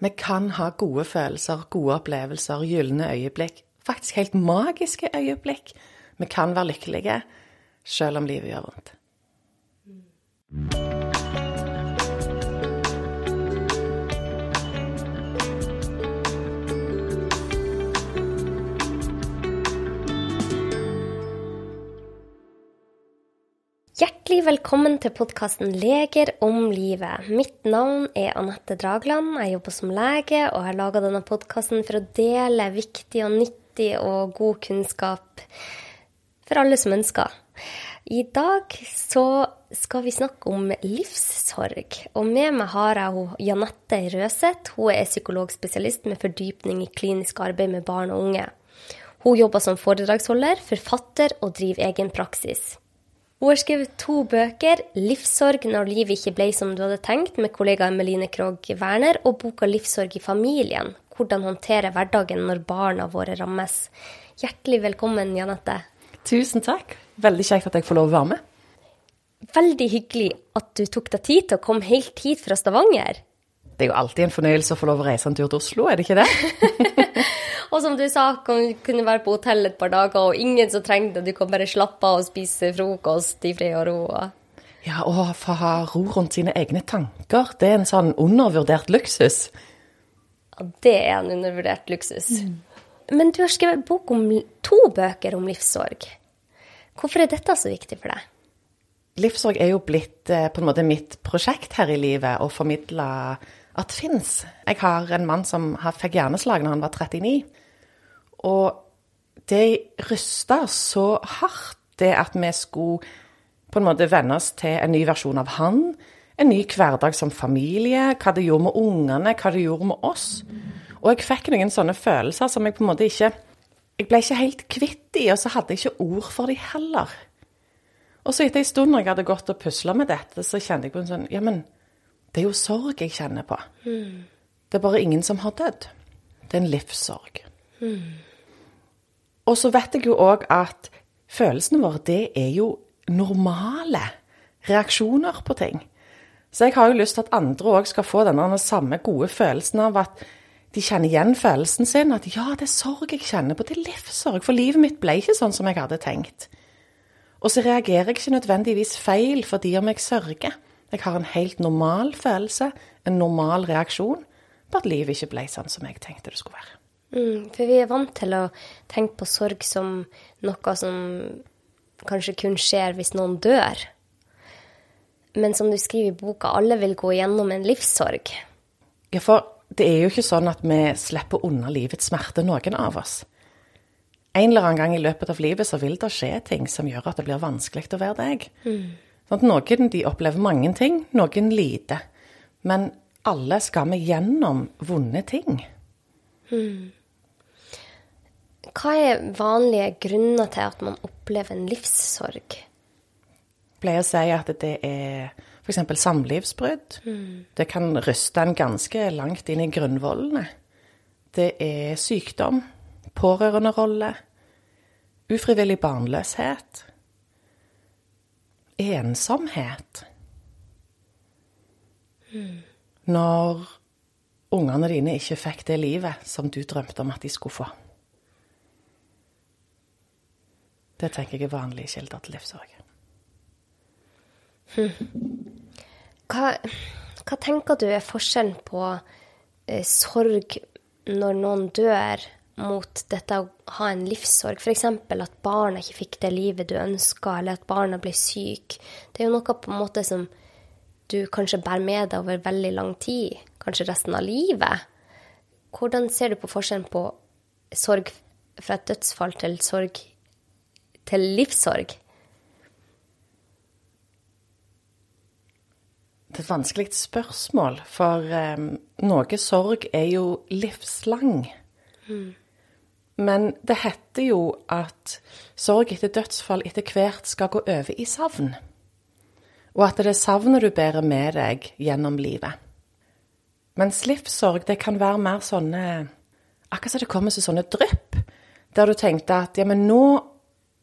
Vi kan ha gode følelser, gode opplevelser, gylne øyeblikk. Faktisk helt magiske øyeblikk. Vi kan være lykkelige selv om livet gjør vondt. Hjertelig velkommen til podkasten 'Leger om livet'. Mitt navn er Anette Dragland. Jeg jobber som lege og har laga denne podkasten for å dele viktig og nyttig og god kunnskap for alle som ønsker. I dag så skal vi snakke om livssorg. Og med meg har jeg Janette Røseth. Hun er psykologspesialist med fordypning i klinisk arbeid med barn og unge. Hun jobber som foredragsholder, forfatter og driver egen praksis. Hun har skrevet to bøker, 'Livssorg når livet ikke ble som du hadde tenkt', med kollega Emeline Krogh Werner, og boka 'Livssorg i familien', hvordan håndtere hverdagen når barna våre rammes. Hjertelig velkommen, Janette. Tusen takk. Veldig kjekt at jeg får lov å være med. Veldig hyggelig at du tok deg tid til å komme helt hit fra Stavanger. Det er jo alltid en fornøyelse å få lov å reise en tur til Oslo, er det ikke det? Og som du sa, kan kunne være på hotell et par dager, og ingen som trengte det. Du kan bare slappe av og spise frokost i fred og ro. Ja, og få ha ro rundt sine egne tanker. Det er en sånn undervurdert luksus. Ja, det er en undervurdert luksus. Mm. Men du har skrevet bok om to bøker om livssorg. Hvorfor er dette så viktig for deg? Livssorg er jo blitt eh, på en måte mitt prosjekt her i livet, å formidle at fins. Jeg har en mann som fikk hjerneslag når han var 39. Og det rysta så hardt, det at vi skulle på en måte venne oss til en ny versjon av han. En ny hverdag som familie, hva det gjorde med ungene, hva det gjorde med oss. Og jeg fikk noen sånne følelser som jeg på en måte ikke Jeg ble ikke helt kvitt de, og så hadde jeg ikke ord for de heller. Og så etter en stund når jeg hadde gått og pusla med dette, så kjente jeg på en sånn Ja, men det er jo sorg jeg kjenner på. Mm. Det er bare ingen som har dødd. Det er en livssorg. Mm. Og så vet jeg jo òg at følelsene våre, det er jo normale reaksjoner på ting. Så jeg har jo lyst til at andre òg skal få denne samme gode følelsen av at de kjenner igjen følelsen sin. At ja, det er sorg jeg kjenner på. Det er livssorg. For livet mitt ble ikke sånn som jeg hadde tenkt. Og så reagerer jeg ikke nødvendigvis feil fordi om jeg sørger. Jeg har en helt normal følelse, en normal reaksjon på at livet ikke ble sånn som jeg tenkte det skulle være. Mm, for vi er vant til å tenke på sorg som noe som kanskje kun skjer hvis noen dør. Men som du skriver i boka, alle vil gå gjennom en livssorg. Ja, for det er jo ikke sånn at vi slipper unna livets smerte, noen av oss. En eller annen gang i løpet av livet så vil det skje ting som gjør at det blir vanskelig å være deg. Mm. Sånn noen de opplever mange ting, noen lite. Men alle skal vi gjennom vonde ting. Mm. Hva er vanlige grunner til at man opplever en livssorg? Jeg pleier å si at det er f.eks. samlivsbrudd. Mm. Det kan ryste en ganske langt inn i grunnvollene. Det er sykdom, pårørenderolle, ufrivillig barnløshet, ensomhet. Mm. Når ungene dine ikke fikk det livet som du drømte om at de skulle få. Det tenker jeg er vanlige kilder til livssorg. Hva, hva, tenker du er forskjellen på eh, sorg når noen dør, mot dette å ha en livssorg? F.eks. at barna ikke fikk det livet du ønska, eller at barna ble syke. Det er jo noe på en måte som du kanskje bærer med deg over veldig lang tid, kanskje resten av livet. Hvordan ser du på forskjellen på sorg fra et dødsfall til sorg til livssorg? Det er et vanskelig spørsmål, for um, noe sorg er jo livslang. Mm. Men det heter jo at sorg etter dødsfall etter hvert skal gå over i savn. Og at det er savnet du bærer med deg gjennom livet. Mens livssorg, det kan være mer sånne Akkurat som det kommer som sånne drypp, der du tenkte at ja, men nå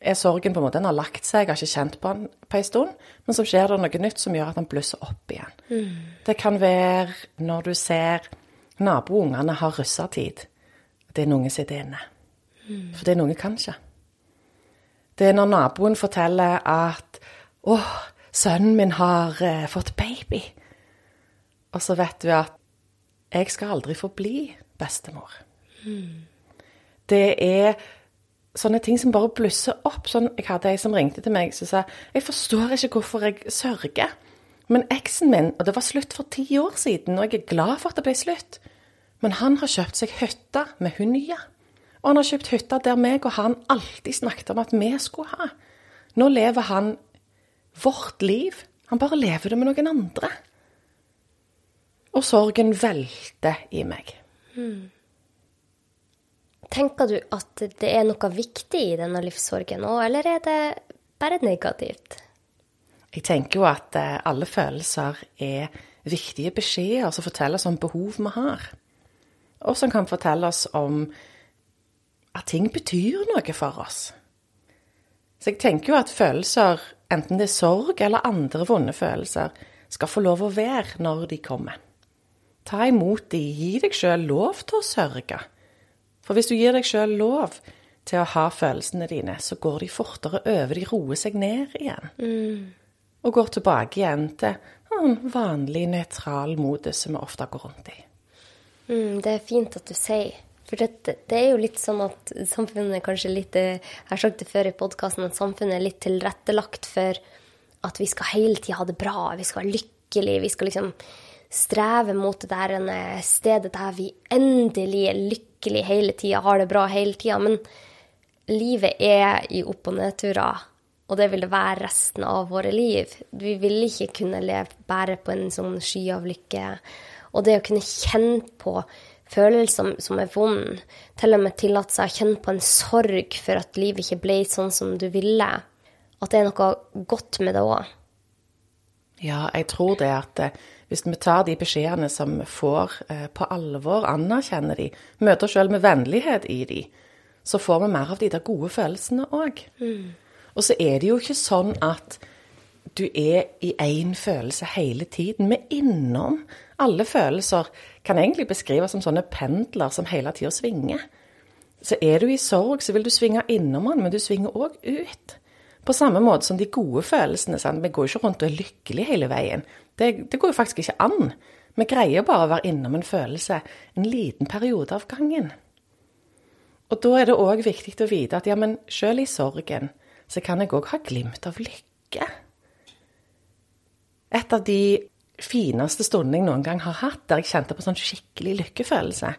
er sorgen på en måte, Den har lagt seg, jeg har ikke kjent på den på en stund. Men så skjer det noe nytt som gjør at den blusser opp igjen. Mm. Det kan være når du ser naboungene har russetid. Det er noen som sitter inne. For det er noen kan ikke. Det er når naboen forteller at 'Å, sønnen min har eh, fått baby'. Og så vet du at 'jeg skal aldri få bli bestemor'. Det er sånne ting som bare blusser opp. Sånn, jeg hadde ei som ringte til meg som sa 'Jeg forstår ikke hvorfor jeg sørger'. Men eksen min, og det var slutt for ti år siden, og jeg er glad for at det ble slutt, men han har kjøpt seg hytte med hun nye. Og han har kjøpt hytte der meg og han alltid snakket om at vi skulle ha. Nå lever han vårt liv. Han bare lever det med noen andre. Og sorgen velter i meg. Tenker du at det er noe viktig i denne livssorgen òg, eller er det bare negativt? Jeg tenker jo at eh, alle følelser er viktige beskjeder som forteller oss om behov vi har. Og som kan fortelle oss om at ting betyr noe for oss. Så jeg tenker jo at følelser, enten det er sorg eller andre vonde følelser, skal få lov å være når de kommer. Ta imot de, gi deg sjøl lov til å sørge. For hvis du gir deg sjøl lov til å ha følelsene dine, så går de fortere over, de roer seg ned igjen. Og går tilbake igjen til en vanlig, nøytral modus som vi ofte går rundt i. Mm, det er fint at du sier. For det, det er jo litt sånn at samfunnet kanskje litt eh, Jeg har sagt det før i podkasten at samfunnet er litt tilrettelagt for at vi skal hele tida ha det bra, vi skal være lykkelige, vi skal liksom streve mot det der eh, stedet der vi endelig er lykkelige hele tida, har det bra hele tida. Men livet er i opp- og nedturer, og det vil det være resten av våre liv. Vi vil ikke kunne leve bare på en sånn sky av lykke. Og det å kunne kjenne på følelser som er vond, til og med tillate seg å kjenne på en sorg for at livet ikke ble sånn som du ville, at det er noe godt med det òg. Ja, jeg tror det at eh, hvis vi tar de beskjedene som vi får eh, på alvor, anerkjenner de, møter oss sjøl med vennlighet i de, så får vi mer av de der gode følelsene òg. Og så er det jo ikke sånn at du er i én følelse hele tiden. Vi er innom alle følelser. Kan egentlig beskrives som sånne pendler som hele tida svinger. Så er du i sorg, så vil du svinge innom den, men du svinger òg ut. På samme måte som de gode følelsene. Sant? Vi går jo ikke rundt og er lykkelige hele veien. Det, det går jo faktisk ikke an. Vi greier bare å være innom en følelse en liten periode av gangen. Og da er det òg viktig å vite at ja, men sjøl i sorgen så kan jeg òg ha glimt av lykke. Et av de fineste stunden jeg noen gang har hatt, der jeg kjente på sånn skikkelig lykkefølelse,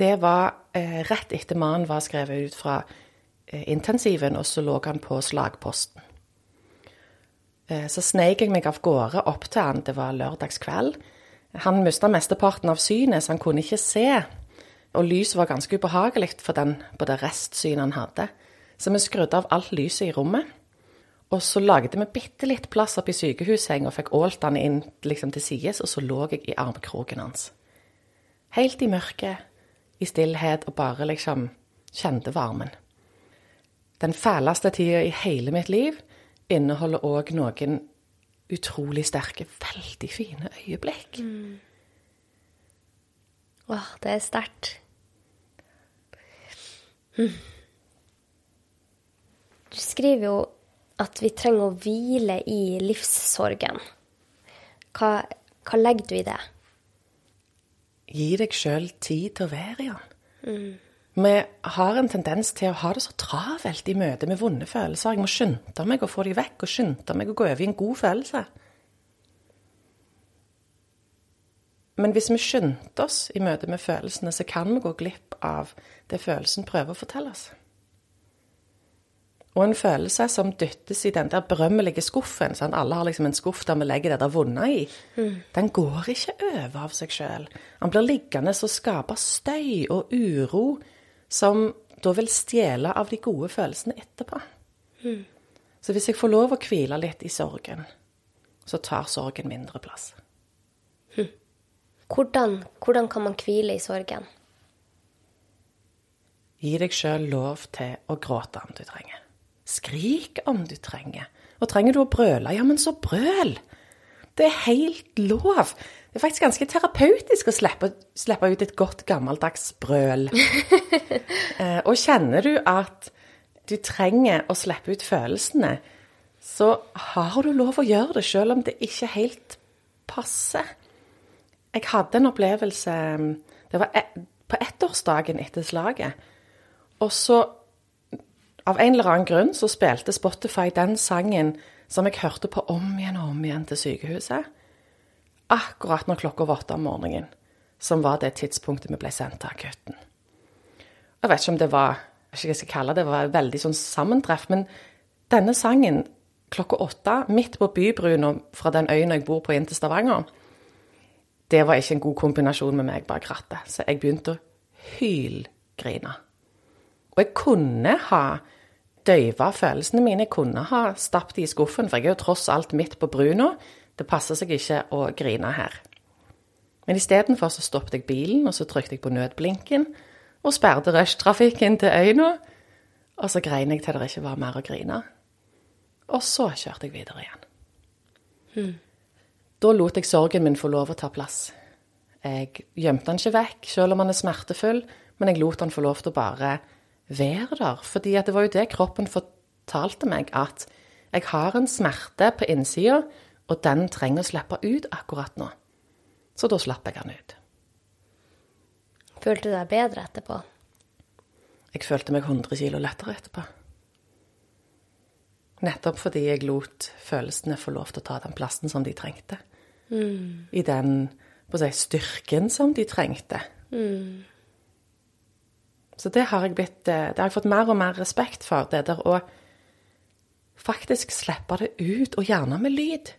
det var eh, rett etter mannen var skrevet ut fra eh, intensiven, og så lå han på slagposten. Eh, så sneik jeg meg av gårde opp til han, det var lørdagskveld. Han mista mesteparten av synet, så han kunne ikke se. Og lyset var ganske ubehagelig for den både restsynet han hadde. Så vi skrudde av alt lyset i rommet. Og så laget vi bitte litt plass opp i sykehussenga og fikk ålt han inn liksom til sides, og så lå jeg i armkroken hans. Helt i mørket, i stillhet, og bare liksom kjente varmen. Den fæleste tida i hele mitt liv inneholder òg noen utrolig sterke, veldig fine øyeblikk. Åh, det er sterkt. Mm. Du skriver jo at vi trenger å hvile i livssorgen. Hva, hva legger du i det? Gi deg sjøl tid til å være i den. Vi har en tendens til å ha det så travelt i møte med vonde følelser. Jeg må skynde meg å få dem vekk, og skynde meg å gå over i en god følelse. Men hvis vi skynder oss i møte med følelsene, så kan vi gå glipp av det følelsen prøver å fortelle oss. Og en følelse som dyttes i den der berømmelige skuffen, sånn, alle har liksom en skuff der vi legger det der vonde i, den går ikke over av seg sjøl. Den blir liggende og skaper støy og uro som da vil stjele av de gode følelsene etterpå. Så hvis jeg får lov å hvile litt i sorgen, så tar sorgen mindre plass. Hvordan, hvordan kan man hvile i sorgen? Gi deg sjøl lov til å gråte om du trenger. Skrik om du trenger. Og trenger du å brøle, ja, men så brøl! Det er helt lov. det er faktisk ganske terapeutisk å slippe, slippe ut et godt gammeldags brøl. eh, og kjenner du at du trenger å slippe ut følelsene, så har du lov å gjøre det, selv om det ikke helt passer. Jeg hadde en opplevelse Det var e, på ettårsdagen etter slaget. Og så, av en eller annen grunn, så spilte Spotify den sangen som jeg hørte på om igjen og om igjen til sykehuset. Akkurat når klokka var åtte om morgenen, som var det tidspunktet vi ble sendt til akutten. Jeg vet ikke om det var jeg vet ikke hva jeg skal kalle det, det var veldig sånn sammentreff, men denne sangen klokka åtte, midt på bybrua fra den øya jeg bor på inn til Stavanger, det var ikke en god kombinasjon med meg bak rattet. Så jeg begynte å hylgrine. Og jeg kunne ha døyva følelsene mine. Jeg kunne ha stappet de i skuffen, for jeg er jo tross alt midt på bruna. Det passer seg ikke å grine her. Men istedenfor så stoppet jeg bilen, og så trykte jeg på nødblinken og sperret rushtrafikken til øyna. Og så grein jeg til det ikke var mer å grine. Og så kjørte jeg videre igjen. Hmm. Da lot jeg sorgen min få lov å ta plass. Jeg gjemte den ikke vekk, selv om han er smertefull, men jeg lot han få lov til å bare være der. Fordi det var jo det kroppen fortalte meg, at jeg har en smerte på innsida, og den trenger å slippe ut akkurat nå. Så da slapp jeg den ut. Følte du deg bedre etterpå? Jeg følte meg 100 kilo lettere etterpå. Nettopp fordi jeg lot følelsene få lov til å ta den plassen som de trengte. Mm. I den si, styrken som de trengte. Mm. Så det har jeg blitt eh, Det har jeg fått mer og mer respekt for, det der å faktisk slippe det ut, og gjerne med lyd.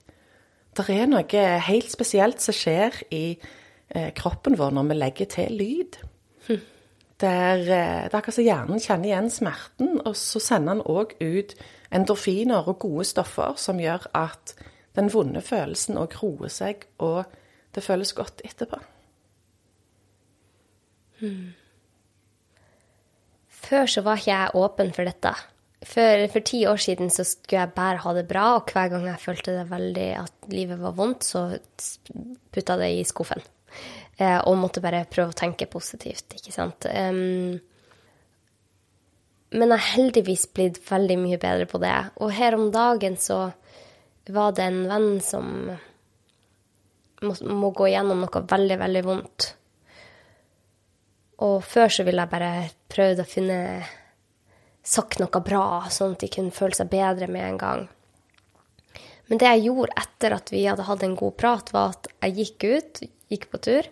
Det er noe helt spesielt som skjer i eh, kroppen vår når vi legger til lyd. Der, eh, det er akkurat som hjernen kjenner igjen smerten, og så sender den òg ut endorfiner og gode stoffer som gjør at den vonde følelsen òg roer seg, og det føles godt etterpå. Hmm. Før så var ikke jeg åpen for dette. For, for, ti år siden så skulle jeg bare ha det bra, og hver gang jeg følte det veldig at livet var vondt, så putta det i skuffen. Eh, og måtte bare prøve å tenke positivt, ikke sant. Um, men jeg har heldigvis blitt veldig mye bedre på det. Og her om dagen så var det en venn som må, må gå gjennom noe veldig, veldig vondt. Og før så ville jeg bare prøvd å finne sagt noe bra, sånn at de kunne føle seg bedre med en gang. Men det jeg gjorde etter at vi hadde hatt en god prat, var at jeg gikk ut, gikk på tur,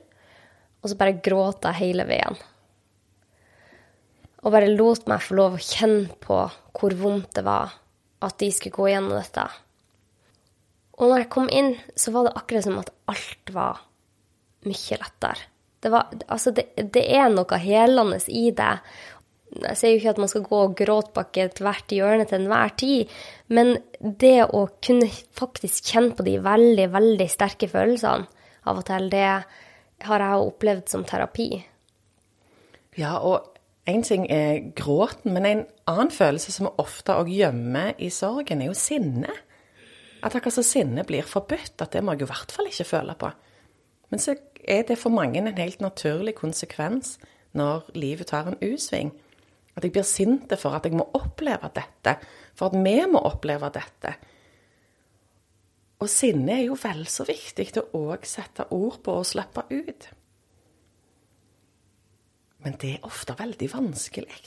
og så bare gråt jeg hele veien og bare lot meg få lov å kjenne på hvor vondt det var at de skulle gå gjennom dette. Og når jeg kom inn, så var det akkurat som at alt var mye lettere. Det, var, altså det, det er noe helende i det. Jeg sier jo ikke at man skal gå og gråte bak ethvert hjørne til enhver tid, men det å kunne faktisk kjenne på de veldig, veldig sterke følelsene av og til, det har jeg opplevd som terapi. Ja, og Én ting er gråten, men en annen følelse som vi ofte òg gjemmer i sorgen, er jo sinne. At akkurat så sinne blir forbudt, at det må jeg i hvert fall ikke føle på. Men så er det for mange en helt naturlig konsekvens når livet tar en U-sving. At jeg blir sint for at jeg må oppleve dette, for at vi må oppleve dette. Og sinne er jo vel så viktig til å òg sette ord på og slippe ut. Men det er ofte veldig vanskelig.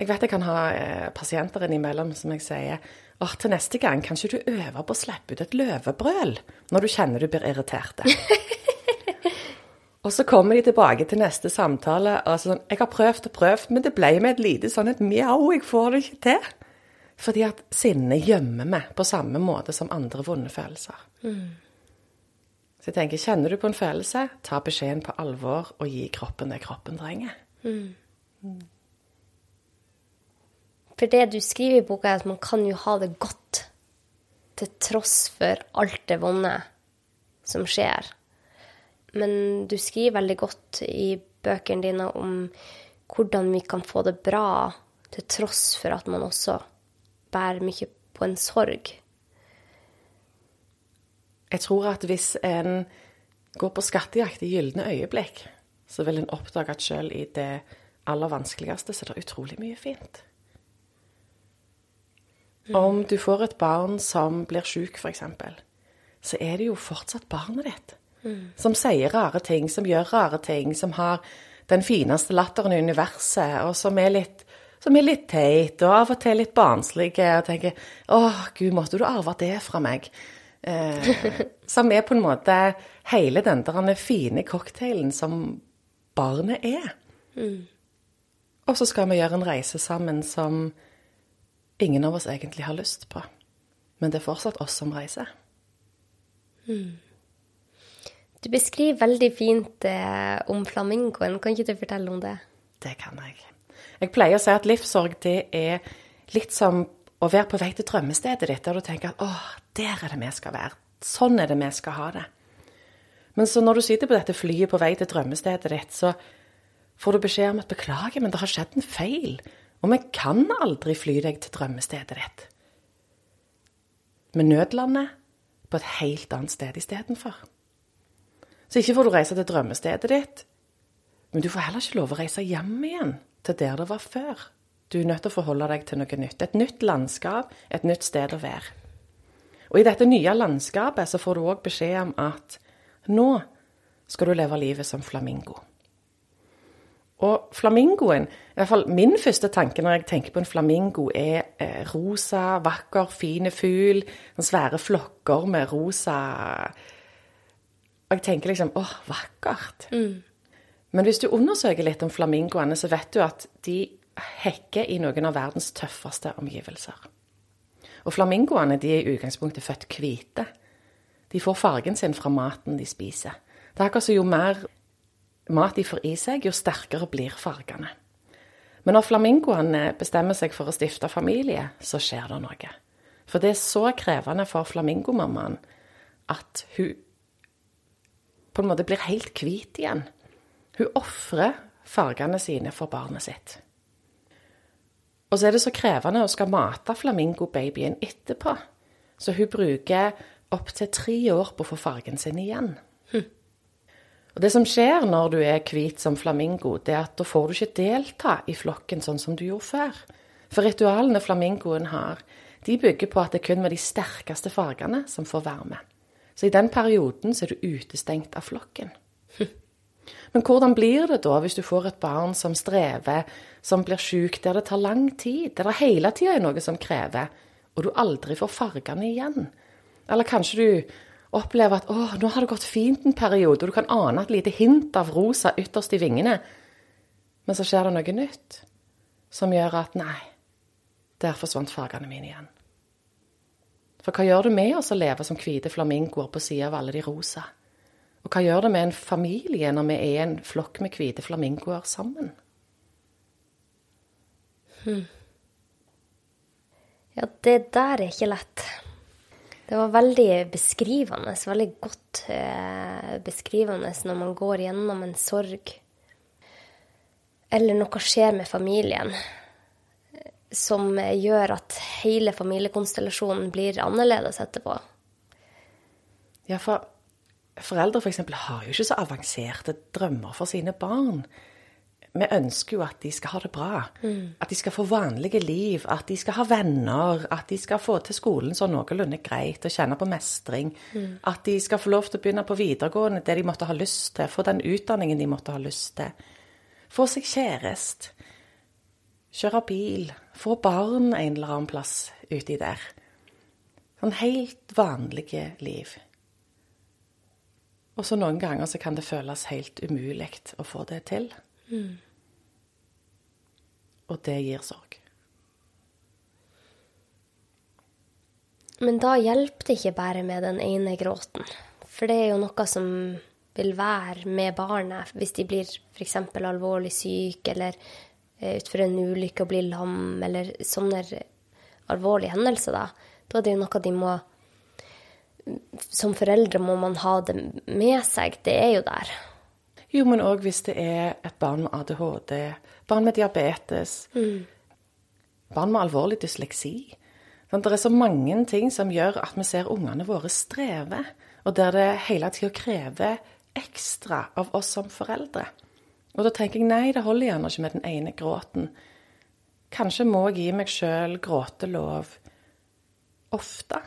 Jeg vet jeg kan ha eh, pasienter innimellom som jeg sier åh, til neste gang kan ikke du øve på å slippe ut et løvebrøl når du kjenner du blir irritert. og så kommer de tilbake til neste samtale og sånn Jeg har prøvd og prøvd, men det ble med et lite sånn et mjau, jeg får det ikke til. Fordi at sinne gjemmer meg på samme måte som andre vonde følelser. Mm. Så jeg tenker, kjenner du på en følelse, ta beskjeden på alvor og gi kroppen det kroppen trenger. Mm. For det du skriver i boka, er at man kan jo ha det godt til tross for alt det vonde som skjer. Men du skriver veldig godt i bøkene dine om hvordan vi kan få det bra til tross for at man også bærer mye på en sorg. Jeg tror at hvis en går på skattejakt i gylne øyeblikk, så vil en oppdage at selv i det aller vanskeligste så er det utrolig mye fint. Om du får et barn som blir sjuk, f.eks., så er det jo fortsatt barnet ditt. Som sier rare ting, som gjør rare ting, som har den fineste latteren i universet, og som er litt, som er litt teit, og av og til litt barnslig, og tenker 'Å, gud, måtte du arve det fra meg?' Eh, som er på en måte hele den der fine cocktailen som barnet er. Og så skal vi gjøre en reise sammen som ingen av oss egentlig har lyst på. Men det er fortsatt oss som reiser. Du beskriver veldig fint eh, om flamingoen. Kan ikke du fortelle om det? Det kan jeg. Jeg pleier å si at livssorg det er litt som å være på vei til drømmestedet ditt, der du tenker at åh, der er det vi skal være. Sånn er det vi skal ha det. Men så når du sitter på dette flyet på vei til drømmestedet ditt, så får du beskjed om at beklager, men det har skjedd en feil, og vi kan aldri fly deg til drømmestedet ditt. Med nødlandet på et helt annet sted istedenfor. Så ikke får du reise til drømmestedet ditt, men du får heller ikke lov å reise hjem igjen til der det var før. Du er nødt til å forholde deg til noe nytt. Et nytt landskap, et nytt sted å være. Og i dette nye landskapet så får du òg beskjed om at nå skal du leve livet som flamingo. Og flamingoen, i hvert fall min første tanke når jeg tenker på en flamingo, er eh, rosa, vakker, fine fugl. Svære flokker med rosa Og jeg tenker liksom åh, vakkert. Men hvis du undersøker litt om flamingoene, så vet du at de hekker i noen av verdens tøffeste omgivelser. Og flamingoene de er i utgangspunktet født hvite. De får fargen sin fra maten de spiser. Det er akkurat som jo mer mat de får i seg, jo sterkere blir fargene. Men når flamingoene bestemmer seg for å stifte familie, så skjer det noe. For det er så krevende for flamingomammaen at hun på en måte blir helt hvit igjen. Hun ofrer fargene sine for barnet sitt. Og så er det så krevende å skal mate flamingobabyen etterpå. Så hun bruker opptil tre år på å få fargen sin igjen. Og Det som skjer når du er hvit som flamingo, det er at da får du ikke delta i flokken sånn som du gjorde før. For ritualene flamingoen har, de bygger på at det kun med de sterkeste fargene som får være med. Så i den perioden så er du utestengt av flokken. Men hvordan blir det da hvis du får et barn som strever, som blir sjuk, der det tar lang tid, der det hele tida er noe som krever, og du aldri får fargene igjen? Eller kanskje du opplever at å, nå har det gått fint en periode, og du kan ane et lite hint av rosa ytterst i vingene, men så skjer det noe nytt som gjør at nei, der forsvant fargene mine igjen. For hva gjør det med oss å leve som hvite flamingoer på sida av alle de rosa? Og hva gjør det med en familie når vi er en flokk med hvite flamingoer sammen? Ja, det der er ikke lett. Det var veldig beskrivende, veldig godt eh, beskrivende når man går gjennom en sorg. Eller noe skjer med familien som gjør at hele familiekonstellasjonen blir annerledes etterpå. Ja, for foreldre f.eks. har jo ikke så avanserte drømmer for sine barn. Vi ønsker jo at de skal ha det bra. At de skal få vanlige liv. At de skal ha venner. At de skal få til skolen sånn noenlunde greit og kjenne på mestring. At de skal få lov til å begynne på videregående det de måtte ha lyst til. Få den utdanningen de måtte ha lyst til. Få seg kjæreste. Kjøre bil. Få barn en eller annen plass uti der. Sånn helt vanlige liv. Og så noen ganger så kan det føles helt umulig å få det til. Og det gir sorg. Men da hjelper det ikke bare med den ene gråten. For det er jo noe som vil være med barnet hvis de blir f.eks. alvorlig syke eller eh, utfor en ulykke og blir lam, eller sånne alvorlige hendelser, da. Da er det jo noe de må Som foreldre må man ha det med seg. Det er jo der. Jo, men òg hvis det er et barn med ADHD, barn med diabetes, barn med alvorlig dysleksi. Sånn, Det er så mange ting som gjør at vi ser ungene våre streve. og der det hele tida krever ekstra av oss som foreldre. Og da tenker jeg nei, det holder gjerne ikke med den ene gråten. Kanskje må jeg gi meg sjøl gråtelov ofte.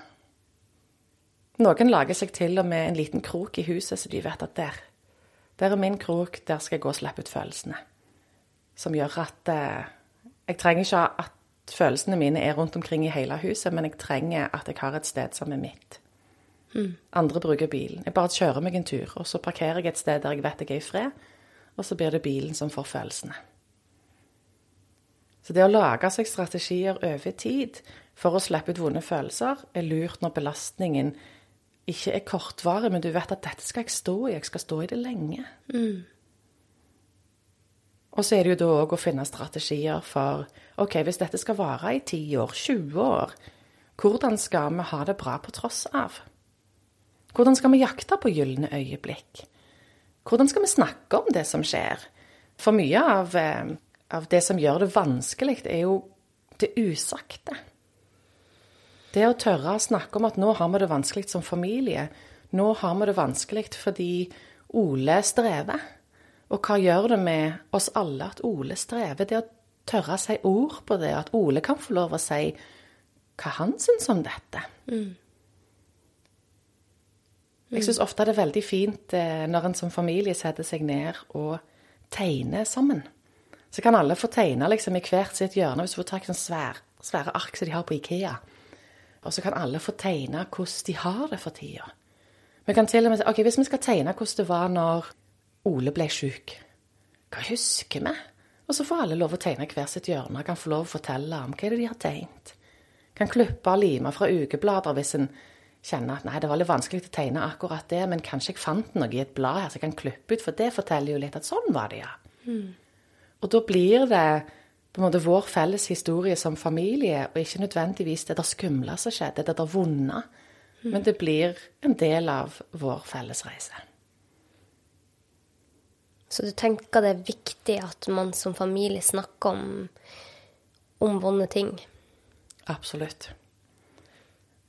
Noen lager seg til og med en liten krok i huset, så de vet at der, der er min krok, der skal jeg gå og slippe ut følelsene. Som gjør at eh, jeg trenger ikke at følelsene mine er rundt omkring i hele huset, men jeg trenger at jeg har et sted som er mitt. Mm. Andre bruker bilen. Jeg bare kjører meg en tur, og så parkerer jeg et sted der jeg vet jeg er i fred, og så blir det bilen som får følelsene. Så det å lage seg strategier over tid for å slippe ut vonde følelser, er lurt når belastningen ikke er kortvarig, men du vet at dette skal jeg stå i, jeg skal stå i det lenge. Mm. Og så er det jo da òg å finne strategier for OK, hvis dette skal vare i 10 år, 20 år, hvordan skal vi ha det bra på tross av? Hvordan skal vi jakte på gylne øyeblikk? Hvordan skal vi snakke om det som skjer? For mye av, eh, av det som gjør det vanskelig, er jo det usagte. Det å tørre å snakke om at nå har vi det vanskelig som familie. Nå har vi det vanskelig fordi Ole strever. Og hva gjør det med oss alle at Ole strever? Det å tørre å si ord på det, at Ole kan få lov å si hva han syns om dette. Mm. Jeg syns ofte det er veldig fint eh, når en som familie setter seg ned og tegner sammen. Så kan alle få tegne liksom, i hvert sitt hjørne. Hvis du får tak i sånne svære, svære ark som de har på Ikea. Og så kan alle få tegne hvordan de har det for tida. Vi kan til og med si ok, hvis vi skal tegne hvordan det var når Ole ble sjuk. Hva husker vi? Og så får alle lov å tegne hver sitt hjørne. Kan få lov å fortelle om hva det de har tegnet. Kan klippe og lime fra ukeblader hvis en kjenner at nei, det var litt vanskelig å tegne akkurat det, men kanskje jeg fant noe i et blad her så jeg kan klippe ut, for det forteller jo litt at sånn var det, ja. Mm. Og da blir det på en måte vår felles historie som familie, og ikke nødvendigvis det der skumle som skjedde, det der vonde, mm. men det blir en del av vår felles reise. Så du tenker det er viktig at man som familie snakker om, om vonde ting? Absolutt.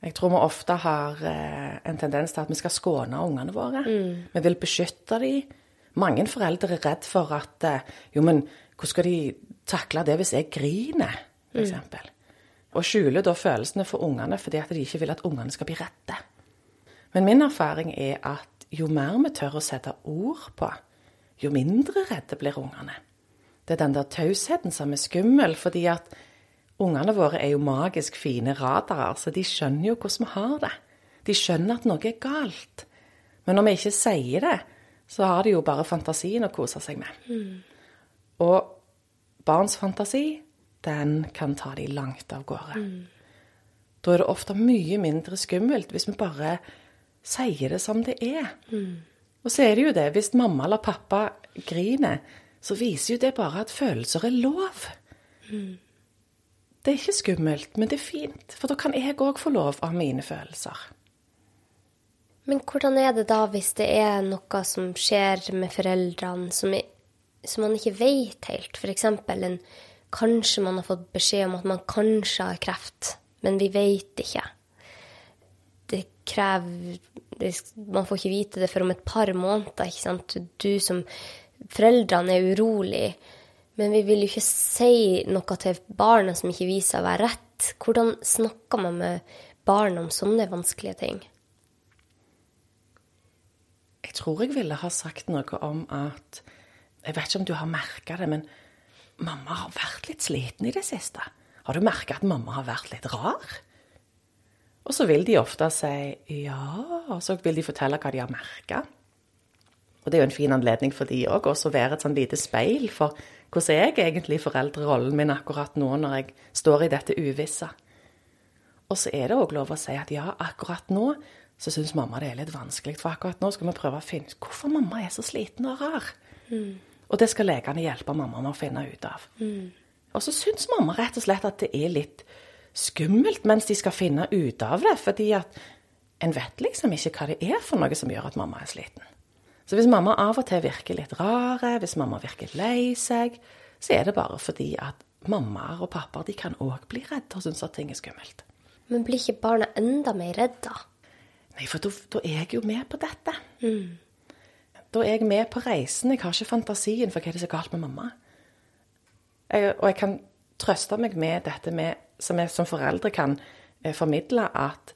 Jeg tror vi ofte har eh, en tendens til at vi skal skåne ungene våre. Mm. Vi vil beskytte dem. Mange foreldre er redd for at eh, Jo, men hvordan skal de takle det hvis jeg griner, f.eks.? Mm. Og skjuler da følelsene for ungene fordi at de ikke vil at ungene skal bli redde. Men min erfaring er at jo mer vi tør å sette ord på jo mindre redde blir ungene. Det er den der tausheten som er skummel, fordi at ungene våre er jo magisk fine radarer, så de skjønner jo hvordan vi har det. De skjønner at noe er galt. Men når vi ikke sier det, så har de jo bare fantasien å kose seg med. Mm. Og barns fantasi, den kan ta de langt av gårde. Mm. Da er det ofte mye mindre skummelt hvis vi bare sier det som det er. Mm. Og så er det jo det, hvis mamma eller pappa griner, så viser jo det bare at følelser er lov. Mm. Det er ikke skummelt, men det er fint, for da kan jeg òg få lov av mine følelser. Men hvordan er det da hvis det er noe som skjer med foreldrene som, er, som man ikke vet helt? F.eks. en Kanskje man har fått beskjed om at man kanskje har kreft, men vi vet ikke. Det krever man får ikke vite det før om et par måneder. ikke sant? Du som Foreldrene er urolig, men vi vil jo ikke si noe til barna som ikke viser å være rett. Hvordan snakker man med barn om sånne vanskelige ting? Jeg tror jeg ville ha sagt noe om at Jeg vet ikke om du har merka det, men mamma har vært litt sliten i det siste. Har du merka at mamma har vært litt rar? Og så vil de ofte si ja, og så vil de fortelle hva de har merka. Og det er jo en fin anledning for de òg, også å være et sånn lite speil for hvordan er jeg egentlig foreldrerollen min akkurat nå når jeg står i dette uvisse. Og så er det òg lov å si at ja, akkurat nå så syns mamma det er litt vanskelig. For akkurat nå skal vi prøve å finne ut hvorfor mamma er så sliten og rar. Mm. Og det skal legene hjelpe mamma med å finne ut av. Mm. Og så syns mamma rett og slett at det er litt skummelt mens de skal finne ut av det. Fordi at en vet liksom ikke hva det er for noe som gjør at mamma er sliten. Så hvis mamma av og til virker litt rare, hvis mamma virker lei seg, så er det bare fordi at mammaer og pappaer de kan òg bli redde og synes at ting er skummelt. Men blir ikke barna enda mer redde? Nei, for da, da er jeg jo med på dette. Da er jeg med på reisen. Jeg har ikke fantasien for hva det er så galt med mamma. Jeg, og jeg kan trøste meg med dette med, som jeg som foreldre kan eh, formidle, at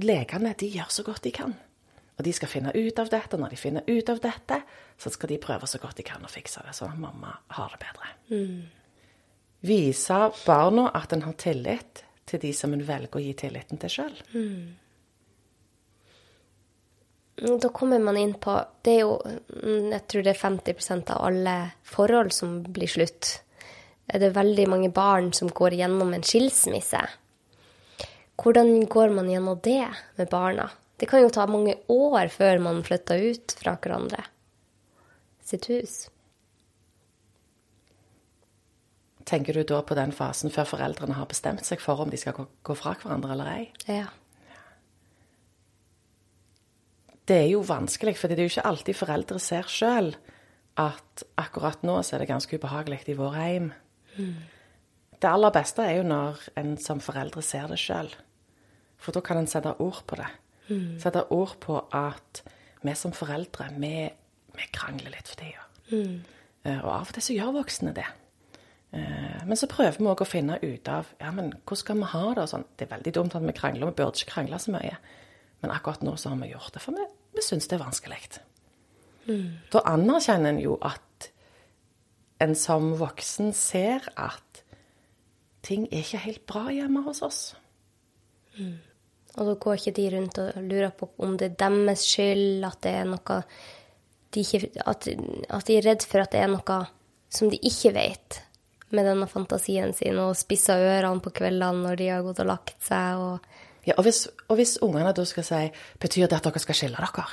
legene de gjør så godt de kan. Og de skal finne ut av dette. og Når de finner ut av dette, så skal de prøve så godt de kan å fikse det, sånn at mamma har det bedre. Vise barna at en har tillit til de som en velger å gi tilliten til sjøl. Da kommer man inn på Det er jo mm, Jeg tror det er 50% av alle forhold som blir slutt. Det er veldig mange barn som går gjennom en skilsmisse. Hvordan går man gjennom det med barna? Det kan jo ta mange år før man flytter ut fra hverandre sitt hus. Tenker du da på den fasen før foreldrene har bestemt seg for om de skal gå, gå fra hverandre eller ei? Ja. Det er jo vanskelig, for det er jo ikke alltid foreldre ser sjøl at akkurat nå så er det ganske ubehagelig i vår heim. Det aller beste er jo når en som foreldre ser det sjøl. For da kan en sette ord på det. Sette ord på at vi som foreldre, vi, vi krangler litt for tida. Mm. Og av og til så gjør voksne det. Eh, Men så prøver vi òg å finne ut av ja, men hvordan skal vi ha det. Sånn. Det er veldig dumt at vi krangler, vi burde ikke krangle så mye. Men akkurat nå så har vi gjort det, for vi, vi syns det er vanskelig. Da anerkjenner en jo at en som voksen ser at ting er ikke helt bra hjemme hos oss. Og da går ikke de rundt og lurer på om det er deres skyld, at det er noe de ikke, at, at de er redd for at det er noe som de ikke vet, med denne fantasien sin, og spisser ørene på kveldene når de har gått og lagt seg. og... Ja, og hvis, og hvis ungene da skal si betyr det at dere skal skille dere,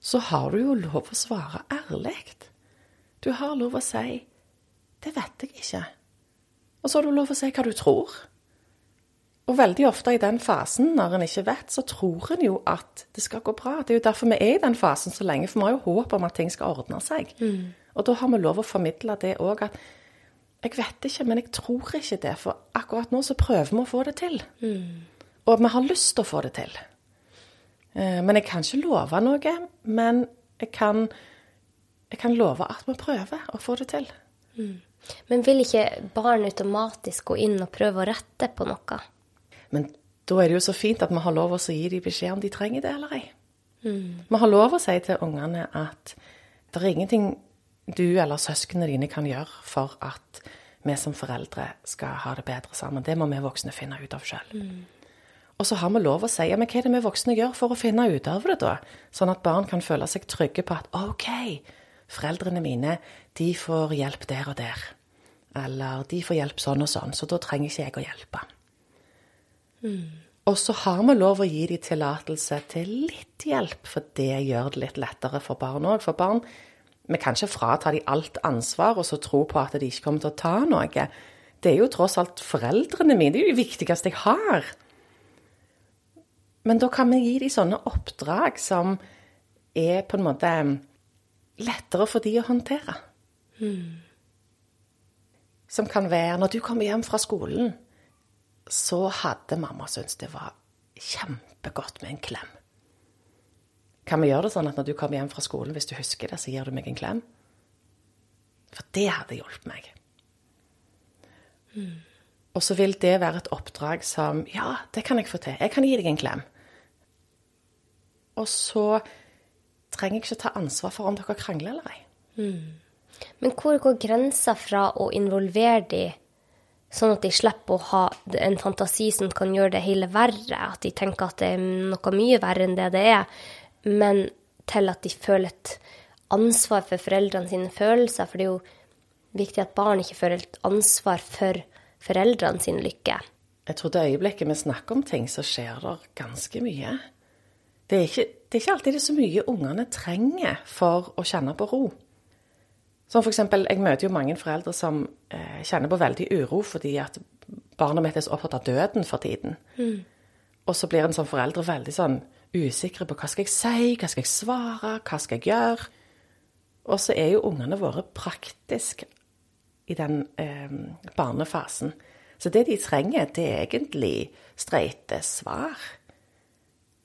så har du jo lov å svare ærlig. Du har lov å si 'det vet jeg ikke'. Og så har du lov å si hva du tror. Og veldig ofte i den fasen, når en ikke vet, så tror en jo at det skal gå bra. Det er jo derfor vi er i den fasen så lenge, for vi har jo håp om at ting skal ordne seg. Og da har vi lov å formidle det òg, at jeg vet ikke, men jeg tror ikke det, for akkurat nå så prøver vi å få det til. Og vi har lyst til å få det til. Eh, Men jeg kan ikke love noe, men jeg kan, jeg kan love at vi prøver å få det til. Men vil ikke barn automatisk gå inn og prøve å rette på noe? Men da er det jo så fint at vi har lov å gi dem beskjed om de trenger det eller ei. Vi har lov å si til ungene at det er ingenting du eller søsknene dine kan gjøre for at vi som foreldre skal ha det bedre sammen. Det må vi voksne finne ut av sjøl. Og så har vi lov å si ja, men hva er det vi voksne gjør for å finne ut av det, da? Sånn at barn kan føle seg trygge på at OK, foreldrene mine, de får hjelp der og der. Eller de får hjelp sånn og sånn, så da trenger ikke jeg å hjelpe. Og så har vi lov å gi dem tillatelse til litt hjelp, for det gjør det litt lettere for barn òg. For barn Vi kan ikke frata dem alt ansvar og så tro på at de ikke kommer til å ta noe. Det er jo tross alt foreldrene mine. Det er jo det viktigste jeg har. Men da kan vi gi dem sånne oppdrag som er på en måte lettere for de å håndtere. Som kan være når du kommer hjem fra skolen, så hadde mamma syntes det var kjempegodt med en klem. Kan vi gjøre det sånn at når du kommer hjem fra skolen, hvis du husker det, så gir du meg en klem? For det hadde hjulpet meg. Og så vil det være et oppdrag som Ja, det kan jeg få til. Jeg kan gi deg en klem. Og så trenger jeg ikke ta ansvar for om dere krangler eller ei. Men hvor går grensa fra å involvere de, sånn at de slipper å ha en fantasi som kan gjøre det hele verre, at de tenker at det er noe mye verre enn det det er, men til at de føler et ansvar for foreldrene sine følelser, for det er jo viktig at barn ikke føler et ansvar for foreldrene sin lykke. Jeg tror det øyeblikket vi snakker om ting, så skjer det ganske mye. Det er ikke, det er ikke alltid det er så mye ungene trenger for å kjenne på ro. Som eksempel, jeg møter jo mange foreldre som eh, kjenner på veldig uro fordi at barnet mitt er så opptatt av døden for tiden. Og så blir en som foreldre veldig sånn usikre på hva skal jeg si, hva skal jeg svare, hva skal jeg gjøre? Og så er jo ungene våre praktisk i den eh, barnefasen. Så det de trenger, det er egentlig streite svar.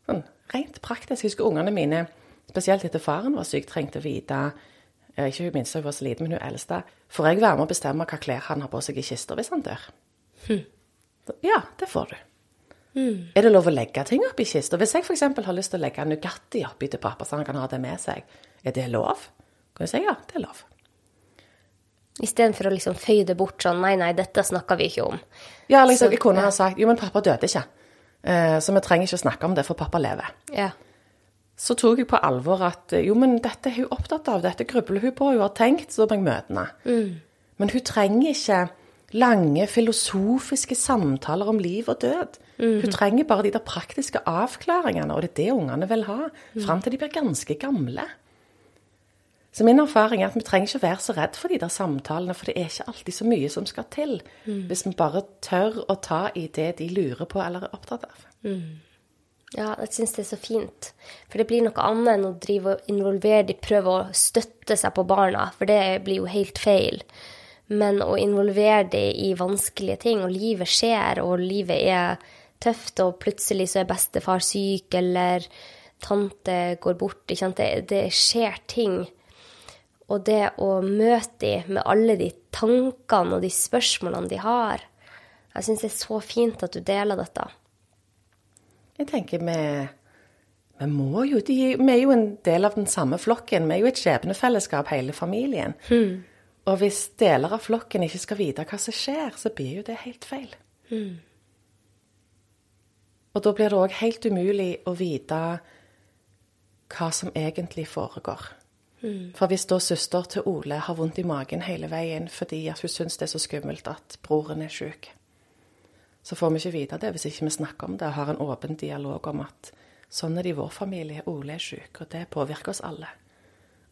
Sånn rent praktisk. Jeg husker ungene mine, spesielt etter faren var syk, trengte å vite eh, Ikke hun minste, hun var så liten, men hun eldste. Får jeg være med å bestemme hva klær han har på seg i kista hvis han dør? Hm. Ja, det får du. Mm. Er det lov å legge ting oppi kista? Hvis jeg f.eks. har lyst til å legge Nugatti oppi til pappa, så han kan ha det med seg, er det lov? Kan du si ja, det er lov. Istedenfor å liksom føye det bort sånn nei, nei, dette snakker vi ikke om. Ja, liksom, så, jeg kunne ja. ha sagt jo, men pappa døde ikke. Eh, så vi trenger ikke å snakke om det, for pappa lever. Ja. Så tok jeg på alvor at jo, men dette er hun opptatt av, dette grubler hun på, hun har tenkt, så må jeg møte henne. Mm. Men hun trenger ikke lange filosofiske samtaler om liv og død. Mm. Hun trenger bare de der praktiske avklaringene, og det er det ungene vil ha, mm. fram til de blir ganske gamle. Så min erfaring er at vi trenger ikke å være så redd for de der samtalene, for det er ikke alltid så mye som skal til, mm. hvis vi bare tør å ta i det de lurer på eller er opptatt av. Mm. Ja, jeg syns det er så fint. For det blir noe annet enn å drive og involvere de, prøve å støtte seg på barna, for det blir jo helt feil. Men å involvere dem i vanskelige ting, og livet skjer, og livet er tøft, og plutselig så er bestefar syk, eller tante går bort, ikke sant. Det, det skjer ting og det å møte dem med alle de tankene og de spørsmålene de har. Jeg syns det er så fint at du deler dette. Jeg tenker vi, vi må jo de, Vi er jo en del av den samme flokken. Vi er jo et skjebnefellesskap, hele familien. Mm. Og hvis deler av flokken ikke skal vite hva som skjer, så blir jo det helt feil. Mm. Og da blir det òg helt umulig å vite hva som egentlig foregår. Mm. For hvis da søster til Ole har vondt i magen hele veien fordi hun syns det er så skummelt at broren er syk, så får vi ikke vite det hvis ikke vi snakker om det og har en åpen dialog om at sånn er det i vår familie. Ole er syk, og det påvirker oss alle.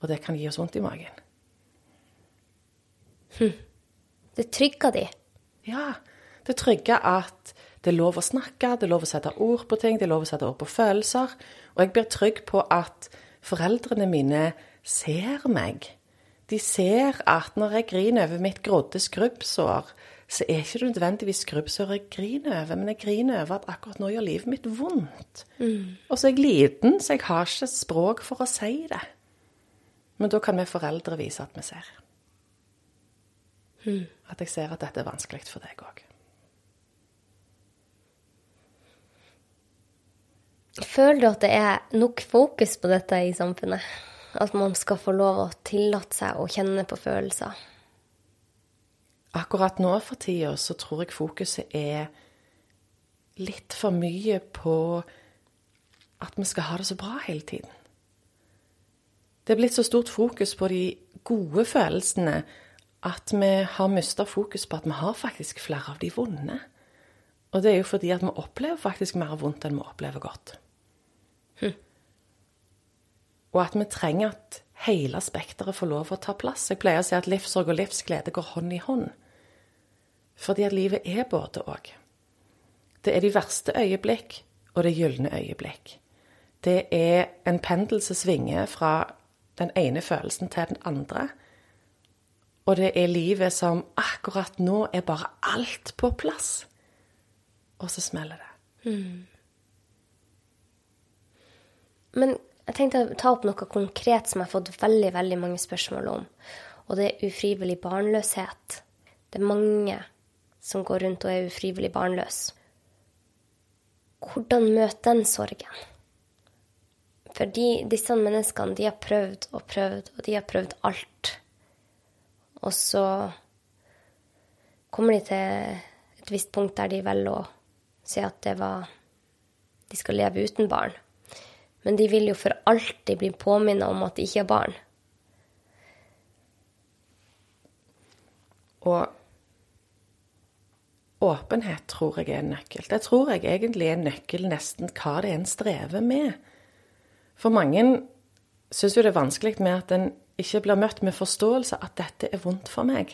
Og det kan gi oss vondt i magen. Hm. Det trygger de. Ja. Det trygger at det er lov å snakke, det er lov å sette ord på ting, det er lov å sette ord på følelser. Og jeg blir trygg på at foreldrene mine ser meg. De ser at når jeg griner over mitt grodde skrubbsår, så er ikke det nødvendigvis skrubbsår jeg griner over, men jeg griner over at akkurat nå gjør livet mitt vondt. Mm. Og så er jeg liten, så jeg har ikke språk for å si det. Men da kan vi foreldre vise at vi ser. Mm. At jeg ser at dette er vanskelig for deg òg. Føler du at det er nok fokus på dette i samfunnet? At man skal få lov å tillate seg å kjenne på følelser. Akkurat nå for tida så tror jeg fokuset er litt for mye på at vi skal ha det så bra hele tiden. Det er blitt så stort fokus på de gode følelsene at vi har mista fokus på at vi har faktisk flere av de vonde. Og det er jo fordi at vi opplever faktisk mer vondt enn vi opplever godt. Hm. Og at vi trenger at hele spekteret får lov å ta plass. Jeg pleier å si at livssorg og livsglede går hånd i hånd. Fordi at livet er både òg. Det er de verste øyeblikk og det gylne øyeblikk. Det er en pendel som svinger fra den ene følelsen til den andre. Og det er livet som akkurat nå er bare alt på plass. Og så smeller det. Mm. Men jeg tenkte å ta opp noe konkret som jeg har fått veldig, veldig mange spørsmål om. Og det er ufrivillig barnløshet. Det er mange som går rundt og er ufrivillig barnløs. Hvordan møte den sorgen? For disse menneskene, de har prøvd og prøvd, og de har prøvd alt. Og så kommer de til et visst punkt der de velger å si at det var De skal leve uten barn men de vil jo for alltid bli påminnet om at de ikke har barn. Og åpenhet tror jeg er en nøkkel. Det tror jeg egentlig er en nøkkel nesten hva det er en strever med. For mange syns jo det er vanskelig med at en ikke blir møtt med forståelse at dette er vondt for meg.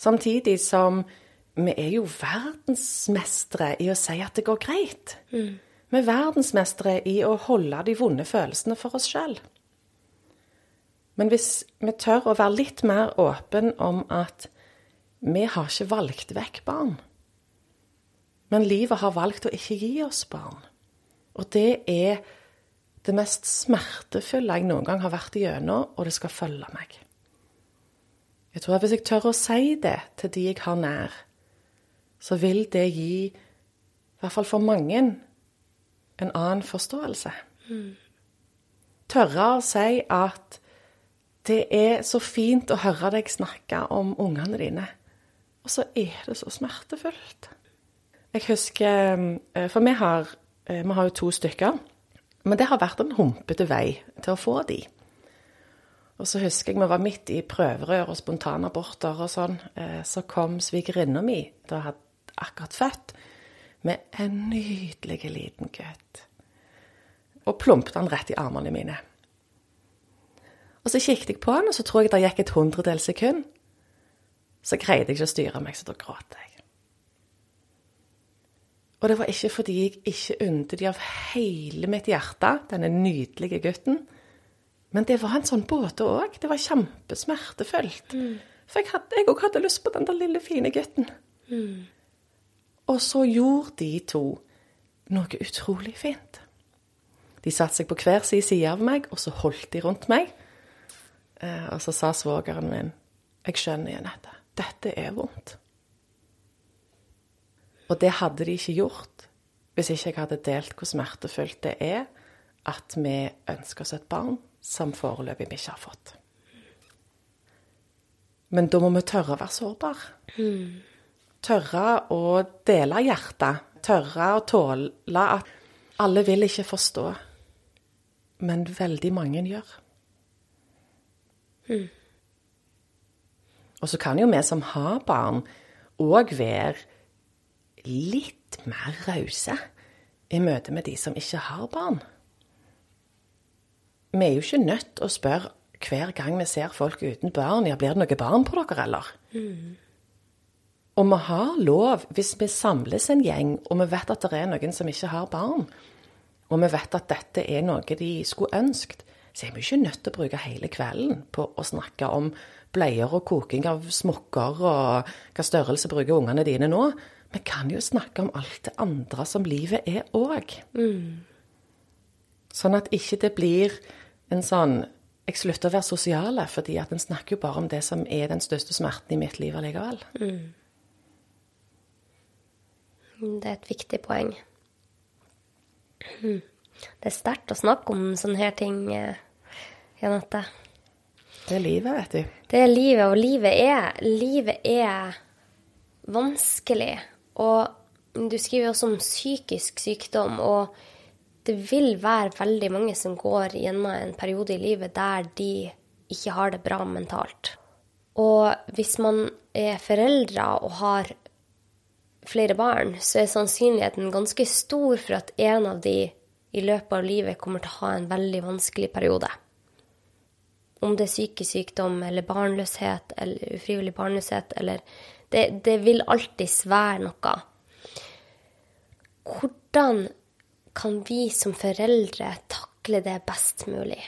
Samtidig som vi er jo verdensmestere i å si at det går greit. Mm. Vi er verdensmestere i å holde de vonde følelsene for oss sjøl. Men hvis vi tør å være litt mer åpen om at vi har ikke valgt vekk barn. Men livet har valgt å ikke gi oss barn. Og det er det mest smertefulle jeg noen gang har vært igjennom, og det skal følge meg. Jeg tror at hvis jeg tør å si det til de jeg har nær, så vil det gi, i hvert fall for mange, en annen forståelse. Mm. Tørre å si at det er så fint å høre deg snakke om ungene dine, og så er det så smertefullt. Jeg husker eh, For vi har, eh, vi har jo to stykker. Men det har vært en humpete vei til å få de. Og så husker jeg vi var midt i prøverør og spontanaborter og sånn. Eh, så kom svigerinna mi, da hadde akkurat født, med en nydelig liten gutt. Og plumpet han rett i armene mine. Og så kikket jeg på han, og så tror jeg det gikk et hundredels sekund. Så greide jeg ikke å styre meg, så da gråt jeg. Og det var ikke fordi jeg ikke unte de av hele mitt hjerte, denne nydelige gutten. Men det var en sånn båte òg. Det var kjempesmertefullt. Mm. For jeg òg hadde, lyst på den der lille, fine gutten. Mm. Og så gjorde de to noe utrolig fint. De satte seg på hver sin side av meg, og så holdt de rundt meg. Eh, og så sa svogeren min, 'Jeg skjønner, Jenette, dette er vondt'. Og det hadde de ikke gjort hvis ikke jeg hadde delt hvor smertefullt det er at vi ønsker oss et barn som foreløpig vi ikke har fått. Men da må vi tørre å være sårbare. Mm. Tørre å dele hjertet. Tørre å tåle at alle vil ikke forstå, men veldig mange gjør. Mm. Og så kan jo vi som har barn, òg være litt mer rause i møte med de som ikke har barn. Vi er jo ikke nødt til å spørre hver gang vi ser folk uten barn ja, blir det noe barn på dere, eller? Mm. Og vi har lov, hvis vi samles en gjeng, og vi vet at det er noen som ikke har barn, og vi vet at dette er noe de skulle ønsket, så er vi ikke nødt til å bruke hele kvelden på å snakke om bleier og koking av smokker og hva størrelse bruker ungene dine nå. Vi kan jo snakke om alt det andre som livet er òg. Mm. Sånn at ikke det blir en sånn Jeg slutter å være sosiale, fordi at en snakker jo bare om det som er den største smerten i mitt liv allikevel. Mm. Det er et viktig poeng. Mm. Det er sterkt å snakke om sånne her ting, eh, Janette. Det er livet, vet du. Det er livet, og livet er, livet er vanskelig. Og du skriver også om psykisk sykdom, og det vil være veldig mange som går gjennom en periode i livet der de ikke har det bra mentalt. Og hvis man er foreldre og har flere barn, så er sannsynligheten ganske stor for at en av de i løpet av livet kommer til å ha en veldig vanskelig periode. Om det er psykisk sykdom eller barnløshet eller ufrivillig barnløshet eller det, det vil alltids være noe. Hvordan kan vi som foreldre takle det best mulig?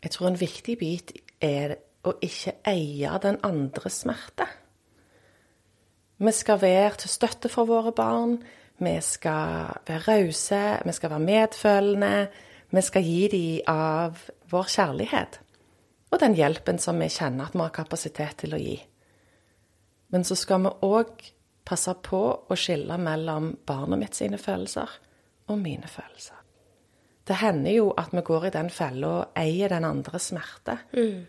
Jeg tror en viktig bit er å ikke eie den andres smerte. Vi skal være til støtte for våre barn. Vi skal være rause, vi skal være medfølende. Vi skal gi dem av vår kjærlighet og den hjelpen som vi kjenner at vi har kapasitet til å gi. Men så skal vi òg passe på å skille mellom barnet mitt sine følelser og mine følelser. Det hender jo at vi går i den fella og eier den andres smerte. Mm.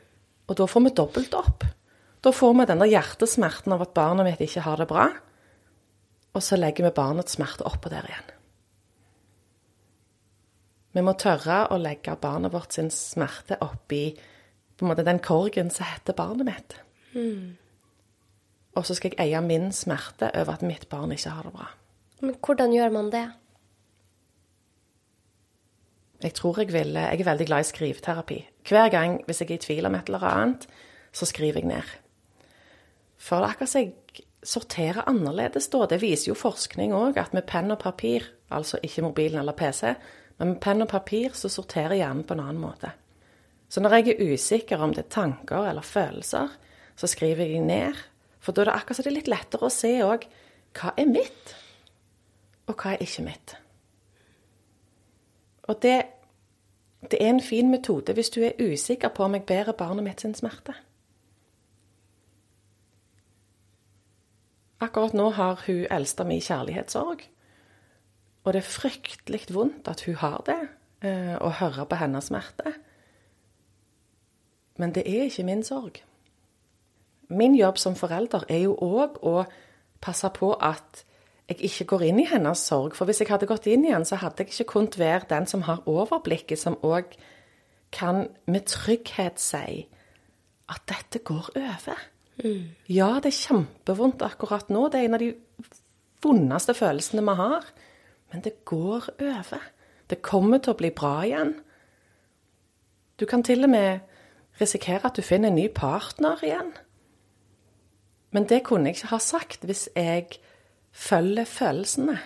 Og da får vi dobbelt opp. Da får vi den der hjertesmerten av at barnet mitt ikke har det bra, og så legger vi barnets smerte oppå der igjen. Vi må tørre å legge barnet vårt sin smerte oppi på en måte den korgen som heter barnet mitt. Mm. Og så skal jeg eie min smerte over at mitt barn ikke har det bra. Men hvordan gjør man det? Jeg tror jeg ville Jeg er veldig glad i skriveterapi. Hver gang hvis jeg er i tvil om et eller annet, så skriver jeg ned. For det er akkurat som jeg sorterer annerledes da. Det viser jo forskning òg, at med penn og papir, altså ikke mobilen eller PC, men med penn og papir så sorterer hjernen på en annen måte. Så når jeg er usikker om det er tanker eller følelser, så skriver jeg ned. For da er det akkurat så det er litt lettere å se òg hva er mitt, og hva er ikke mitt. Og det, det er en fin metode hvis du er usikker på om jeg bærer barnet mitt sin smerte. Akkurat nå har hun eldste mi kjærlighetssorg. Og det er fryktelig vondt at hun har det, eh, å høre på hennes smerte. Men det er ikke min sorg. Min jobb som forelder er jo òg å passe på at jeg ikke går inn i hennes sorg. For hvis jeg hadde gått inn i den, så hadde jeg ikke kunnet være den som har overblikket, som òg kan med trygghet si at dette går over. Mm. Ja, det er kjempevondt akkurat nå. Det er en av de vondeste følelsene vi har. Men det går over. Det kommer til å bli bra igjen. Du kan til og med risikere at du finner en ny partner igjen. Men det kunne jeg ikke ha sagt hvis jeg følger følelsene.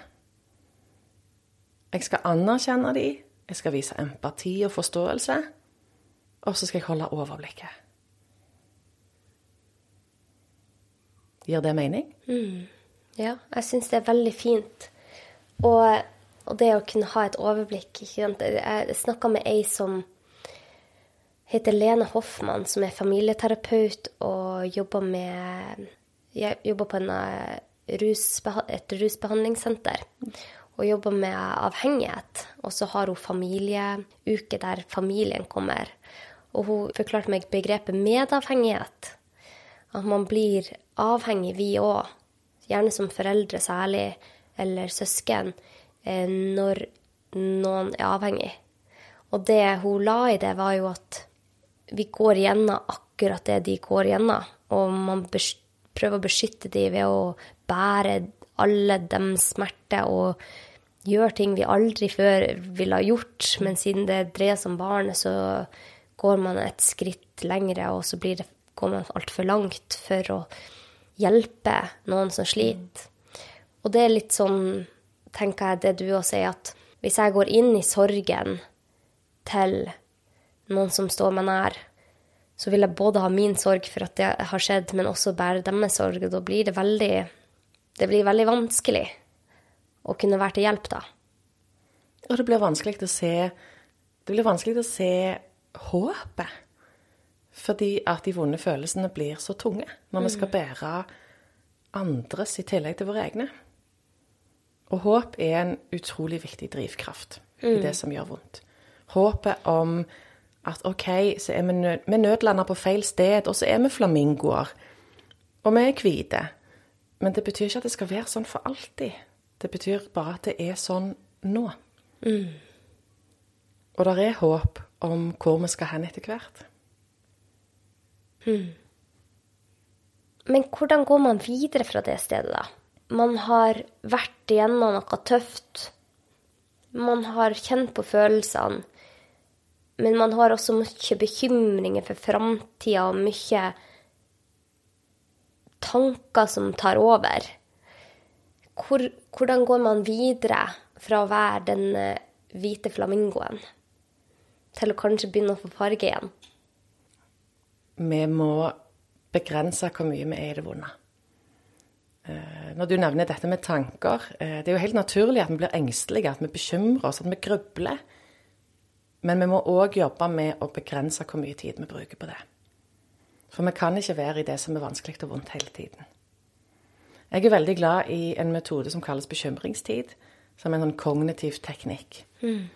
Jeg skal anerkjenne dem, jeg skal vise empati og forståelse, og så skal jeg holde overblikket. Gir det mening? Mm. Ja, jeg syns det er veldig fint. Og, og, det å kunne ha et overblikk Jeg snakka med ei som heter Lene Hoffmann, som er familieterapeut og jobber med Jeg jobber på en, eh, et rusbehandlingssenter. Og jobber med avhengighet. Og så har hun familieuke der familien kommer. Og hun forklarte meg begrepet medavhengighet. At man blir avhengig, vi òg. Gjerne som foreldre særlig, eller søsken, eh, når noen er avhengig. Og det hun la i det, var jo at vi går gjennom akkurat det de går gjennom. Og man prøver å beskytte dem ved å bære alle deres smerter og gjøre ting vi aldri før ville ha gjort. Men siden det dreier seg om barnet, så går man et skritt lengre, og så det, går man altfor langt for å hjelpe noen som sliter. Og det er litt sånn, tenker jeg, det du òg sier, at hvis jeg går inn i sorgen til noen som står meg nær, så vil jeg både ha min sorg for at det har skjedd, men også bære deres sorg. Og da blir det veldig Det blir veldig vanskelig å kunne være til hjelp, da. Og det blir vanskelig å se Det blir vanskelig å se håpet. Fordi at de vonde følelsene blir så tunge når vi skal mm. bære andres i tillegg til våre egne. Og håp er en utrolig viktig drivkraft i det mm. som gjør vondt håpet om at OK, så er vi, nød, vi på feil sted, og så er vi flamingoer. Og vi er hvite. Men det betyr ikke at det skal være sånn for alltid. Det betyr bare at det er sånn nå. Mm. Og det er håp om hvor vi skal hen etter hvert. Mm. Men hvordan går man videre fra det stedet, da? Man har vært igjennom noe tøft. Man har kjent på følelsene. Men man har også mye bekymringer for framtida og mye tanker som tar over. Hvor, hvordan går man videre fra å være den eh, hvite flamingoen til å kanskje begynne å få farge igjen? Vi må begrense hvor mye vi er i det vonde. Eh, når du nevner dette med tanker, eh, det er jo helt naturlig at vi blir engstelige, at vi bekymrer oss, at vi grubler. Men vi må òg jobbe med å begrense hvor mye tid vi bruker på det. For vi kan ikke være i det som er vanskelig og vondt hele tiden. Jeg er veldig glad i en metode som kalles bekymringstid, som er en sånn kognitiv teknikk. Mm.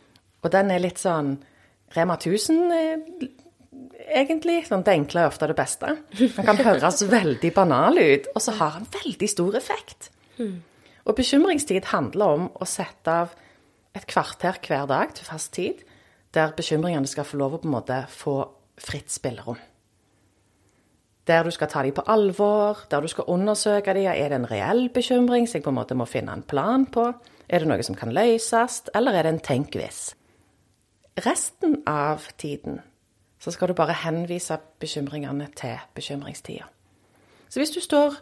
Og den er litt sånn Rema 1000, eh, egentlig. Sånn, det enkle er ofte det beste. Den kan høres veldig banal ut, og så har den veldig stor effekt. Mm. Og bekymringstid handler om å sette av et kvarter hver dag til fast tid der bekymringene skal få lov å på en måte få fritt spillerom. Der du skal ta dem på alvor, der du skal undersøke dem. Er det en reell bekymring som jeg på en måte må finne en plan på? Er det noe som kan løses, eller er det en tenk hvis? Resten av tiden så skal du bare henvise bekymringene til bekymringstida. Så hvis du står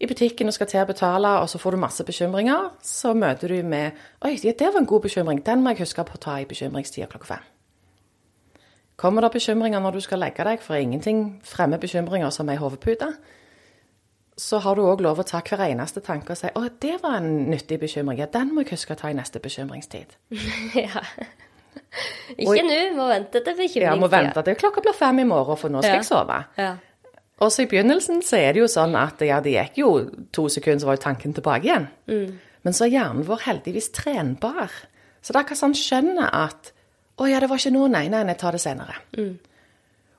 i butikken og skal til å betale, og så får du masse bekymringer, så møter du med Oi, det var en god bekymring. Den må jeg huske på å ta i bekymringstida klokka fem. Kommer det bekymringer når du skal legge deg, for ingenting fremmer bekymringer som ei hodepute, så har du òg lov å ta hver eneste tanke og si 'Å, det var en nyttig bekymring'. Ja, den må jeg huske å ta i neste bekymringstid. ja. Ikke nå, må vente til bekymringstida. Ja, må vente til klokka blir fem i morgen, for nå skal Ja. jeg sove. Ja. Og så i begynnelsen så er det jo sånn at ja, det gikk jo to sekunder, så var jo tanken tilbake igjen. Men så er hjernen vår heldigvis trenbar. Så det er akkurat sånn skjønner at å ja, det var ikke nå, nei, nei, nei, tar det senere.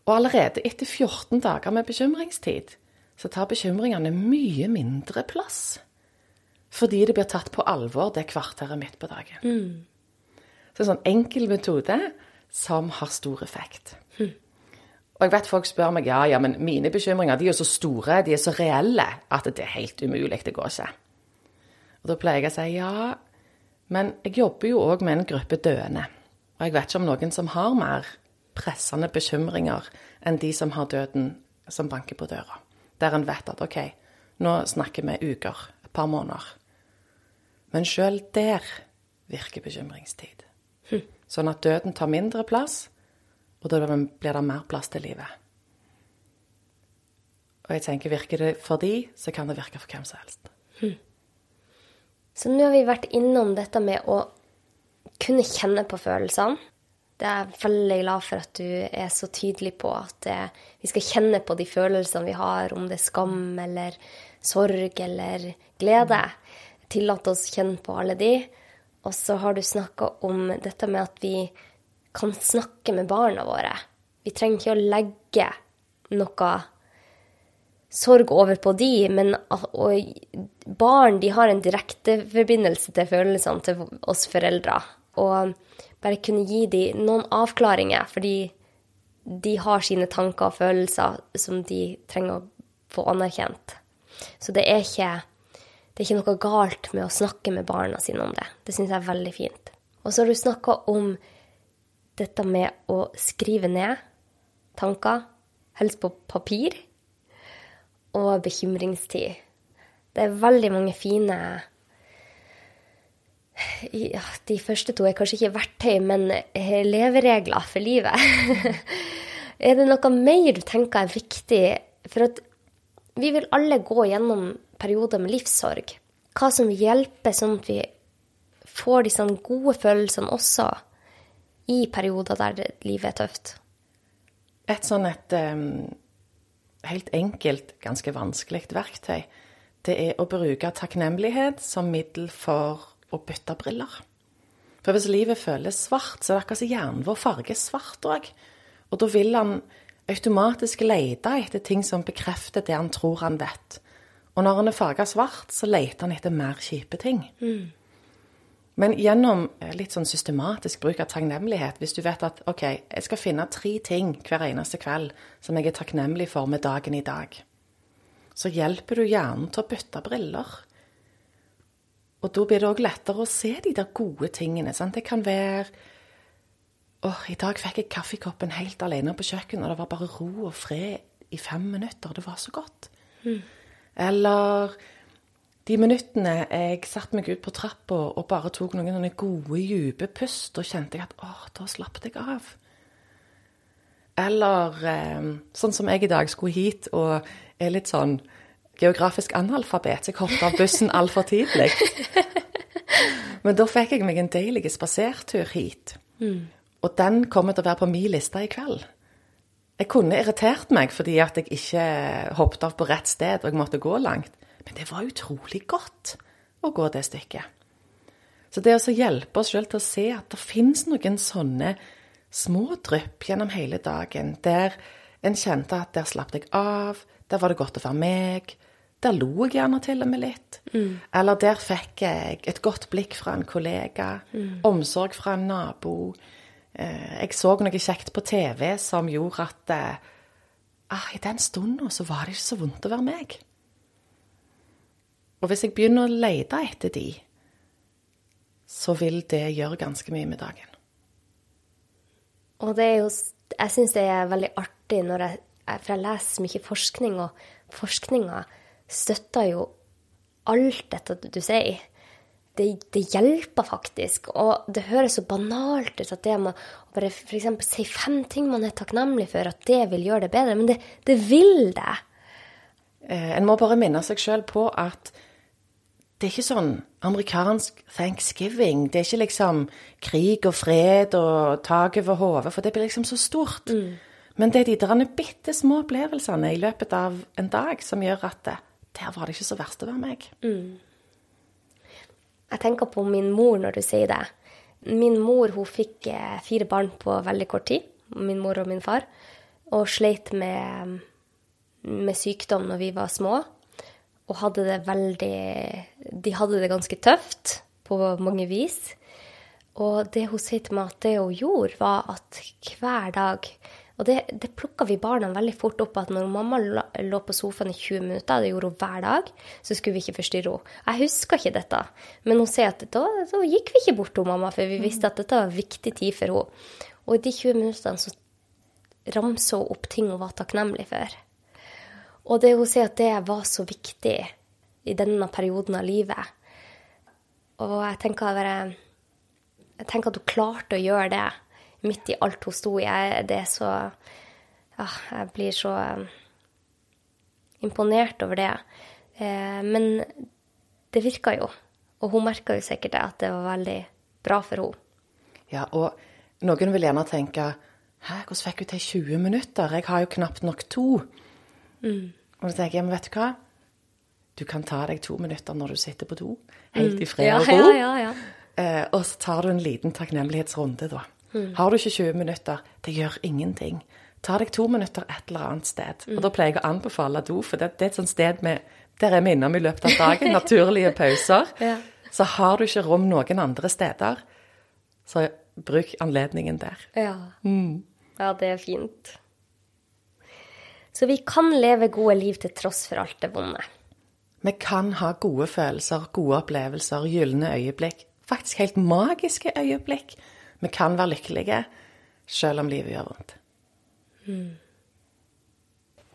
Og allerede etter 14 dager med bekymringstid, så tar bekymringene mye mindre plass. Fordi det blir tatt på alvor, det kvarteret midt på dagen. Så en sånn enkel metode som har stor effekt. Og jeg vet folk spør meg ja, ja, men mine bekymringer de er jo så store, de er så reelle, at det er helt umulig. Det går ikke. Og da pleier jeg å si ja, men jeg jobber jo òg med en gruppe døende. Og jeg vet ikke om noen som har mer pressende bekymringer enn de som har døden som banker på døra. Der en vet at OK, nå snakker vi uker, et par måneder. Men sjøl der virker bekymringstid. Sånn at døden tar mindre plass, og da blir det mer plass til livet. Og jeg tenker, virker det for de, så kan det virke for hvem som helst. Så nå har vi vært innom dette med å kunne kjenne på følelsene. Det er jeg veldig glad for at du er så tydelig på at eh, vi skal kjenne på de følelsene vi har, om det er skam eller sorg eller glede. Tillate oss å kjenne på alle de. Og så har du snakka om dette med at vi kan snakke med barna våre. Vi trenger ikke å legge noe sorg over på de, men barn de har en direkteforbindelse til følelsene til oss foreldre. Og bare kunne gi de noen avklaringer, fordi de har sine tanker og følelser som de trenger å få anerkjent. Så det er ikke, det er ikke noe galt med å snakke med barna sine om det. Det syns jeg er veldig fint. Og så har du snakka om dette med å skrive ned tanker, helst på papir og bekymringstid. Det er veldig mange fine ja, De første to er kanskje ikke verktøy, men eh, leveregler for livet. er det noe mer du tenker er viktig? For at vi vil alle gå gjennom perioder med livssorg. Hva som hjelper, sånn at vi får disse gode følelsene også i perioder der livet er tøft. Et sånn et um, helt enkelt, ganske vanskelig verktøy, det er å bruke takknemlighet som middel for å bytte briller. For hvis livet føles svart, så er det akkurat som hjernen vår farger svart òg. Og da vil han automatisk lete etter ting som bekrefter det han tror han vet. Og når han er farga svart, så leter han etter mer kjipe ting. Men gjennom eh, litt sånn systematisk bruk av takknemlighet, hvis du vet at OK, jeg skal finne tre ting hver eneste kveld som jeg er takknemlig for med dagen i dag, så hjelper du hjernen til å bytte briller. Og da blir det òg lettere å se de der gode tingene. Sant? Det kan være Åh, i dag fikk jeg kaffekoppen helt alene på kjøkkenet, og det var bare ro og fred i fem minutter. Det var så godt. Eller de minuttene jeg satte meg ut på trappa og bare tok noen sånne gode, dype pust, da kjente jeg at åh, da slapp jeg av. Eller eh, sånn som jeg i dag skulle hit og er litt sånn geografisk analfabet, så jeg hoppet av bussen altfor tidlig. Men da fikk jeg meg en deilig spasertur hit. Og den kommer til å være på min liste i kveld. Jeg kunne irritert meg fordi at jeg ikke hoppet av på rett sted og jeg måtte gå langt. Men det var utrolig godt å gå det stykket. Så det å hjelpe oss sjøl til å se at det fins noen sånne små drypp gjennom hele dagen, der en kjente at der slapp jeg av, der var det godt å være meg, der lo jeg gjerne til og med litt. Eller der fikk jeg et godt blikk fra en kollega, omsorg fra en nabo. Eh, Jeg så noe kjekt på TV som gjorde at eh, ah, i den stunden så var det ikke så vondt å være meg. Og hvis jeg begynner å lete etter de, så vil det gjøre ganske mye med dagen. Og det er jo Jeg syns det er veldig artig når jeg For jeg leser mye forskning, og forskninga støtter jo alt dette du sier. Det, det hjelper faktisk. Og det høres så banalt ut at det med å bare f.eks. si fem ting man er takknemlig for, at det vil gjøre det bedre. Men det, det vil det. eh, En må bare minne seg sjøl på at det er ikke sånn amerikansk thanksgiving. Det er ikke liksom krig og fred og tak over hodet, for det blir liksom så stort. Men det er de der bitte små opplevelsene i løpet av en dag som gjør at det, der var det ikke så verst å være meg. Jeg tenker på min mor når du sier det. Min mor hun fikk eh, fire barn på veldig kort tid, min mor og min far, og sleit med, med sykdom når vi var små. Og hadde det veldig De hadde det ganske tøft på mange vis. Og det hun sier til meg at det hun gjorde, var at hver dag Og det, det plukka vi barna veldig fort opp, at når mamma lå på sofaen i 20 minutter, det gjorde hun hver dag, så skulle vi ikke forstyrre henne. Jeg husker ikke dette, men hun sier at da, da gikk vi ikke bort til mamma, for vi visste at dette var viktig tid for henne. Og i de 20 minuttene så ramsa hun opp ting hun var takknemlig for. Og det hun sier at det var så viktig i denne perioden av livet. Og jeg tenker, bare, jeg tenker at hun klarte å gjøre det midt i alt hun sto i. Jeg, det er så ja, Jeg blir så eh, imponert over det. Eh, men det virka jo. Og hun merka jo sikkert at det var veldig bra for henne. Ja, og noen vil gjerne tenke Hæ, hvordan fikk hun til 20 minutter? Jeg har jo knapt nok to. Og da tenker jeg, men vet du hva? Du kan ta deg to minutter når du sitter på do, helt i fred og ro. ja, ja, ja. Eh, og så tar du en liten takknemlighetsrunde, da. Har du ikke 20 minutter, det gjør ingenting. Ta deg to minutter et eller annet sted. Og da pleier jeg å anbefale do, for det, det er et sånt sted med, der er vi innom i løpet av dagen, naturlige pauser. Ja. Så har du ikke rom noen andre steder, så bruk anledningen der. Ja. ja, det er fint. Så vi kan leve gode liv til tross for alt det vonde. Vi kan ha gode følelser, gode opplevelser, gylne øyeblikk. Faktisk helt magiske øyeblikk. Vi kan være lykkelige selv om livet gjør vondt.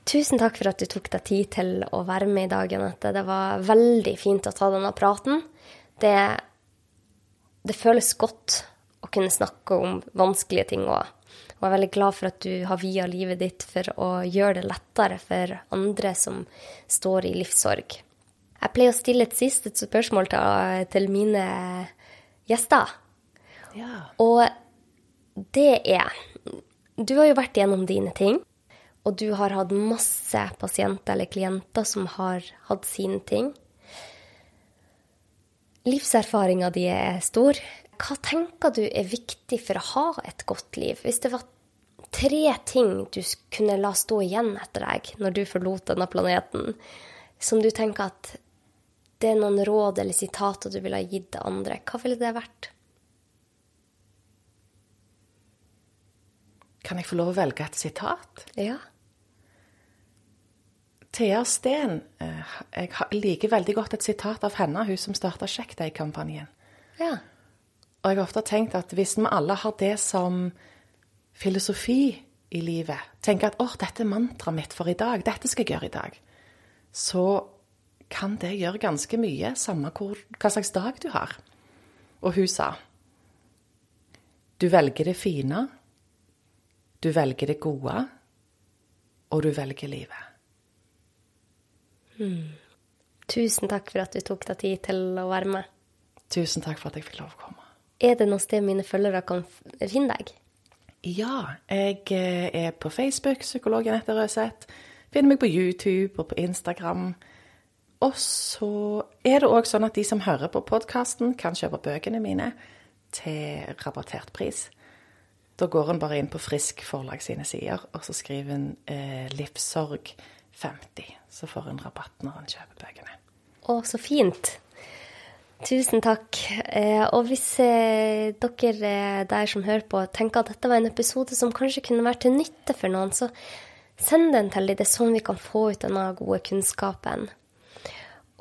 Tusen takk for at du tok deg tid til å være med i dag, Janette. Det var veldig fint å ta denne praten. Det, det føles godt å kunne snakke om vanskelige ting òg. Og jeg er veldig glad for at du har via livet ditt for å gjøre det lettere for andre som står i livssorg. Jeg pleier å stille et siste spørsmål til, mine gjester. Ja. Og det er Du har jo vært gjennom dine ting, og du har hatt masse pasienter eller klienter som har hatt sine ting. Livserfaringa di er stor. Hva tenker du er viktig for å ha et godt liv? Hvis det var tre ting du kunne la stå igjen etter deg når du forlot denne planeten, som du tenker at det er noen råd eller sitater du ville ha gitt til andre, hva ville det vært? Kan jeg få lov å velge et sitat? Ja. Thea Steen, eh, jeg liker veldig godt et sitat av henne, hun som starta Sjekk deg-kampanjen. Ja. Og jeg har ofte tenkt at hvis vi alle har det som filosofi i livet, tenker at 'Å, dette er mantraet mitt for i dag, dette skal jeg gjøre i dag, så kan det gjøre ganske mye, samme hvor, hva slags dag du har. Og hun sa du velger det fine, du velger det gode, og du velger livet. Tusen takk for at du tok deg tid til å være med. Tusen takk for at jeg fikk lov å komme. Er det noe sted mine følgere kan finne deg? Ja, jeg eh, er på Facebook, psykologen etter Røseth. Finner meg på YouTube og på Instagram. Og så er det òg sånn at de som hører på podkasten, kan kjøpe bøkene mine til rabattert pris. Da går en bare inn på Frisk Forlag sine sider, og så skriver en eh, 'Livssorg 50'. Så får en rabatt når en kjøper bøkene. Å, så fint. Tusen takk. Eh, og hvis eh, dere eh, der som hører på, tenker at dette var en episode som kanskje kunne vært til nytte for noen, så send den til dem. Det er sånn vi kan få ut denne gode kunnskapen.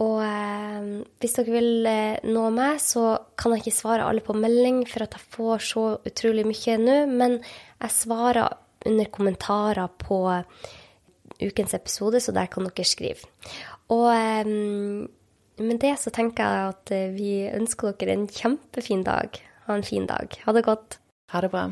Og hvis dere vil nå meg, så kan jeg ikke svare alle på melding, for at jeg får så utrolig mye nå, men jeg svarer under kommentarer på ukens episode, så der kan dere skrive. Og med det så tenker jeg at eh, vi ønsker dere en kjempefin dag. Ha en fin dag. Ha det godt. Ha det bra.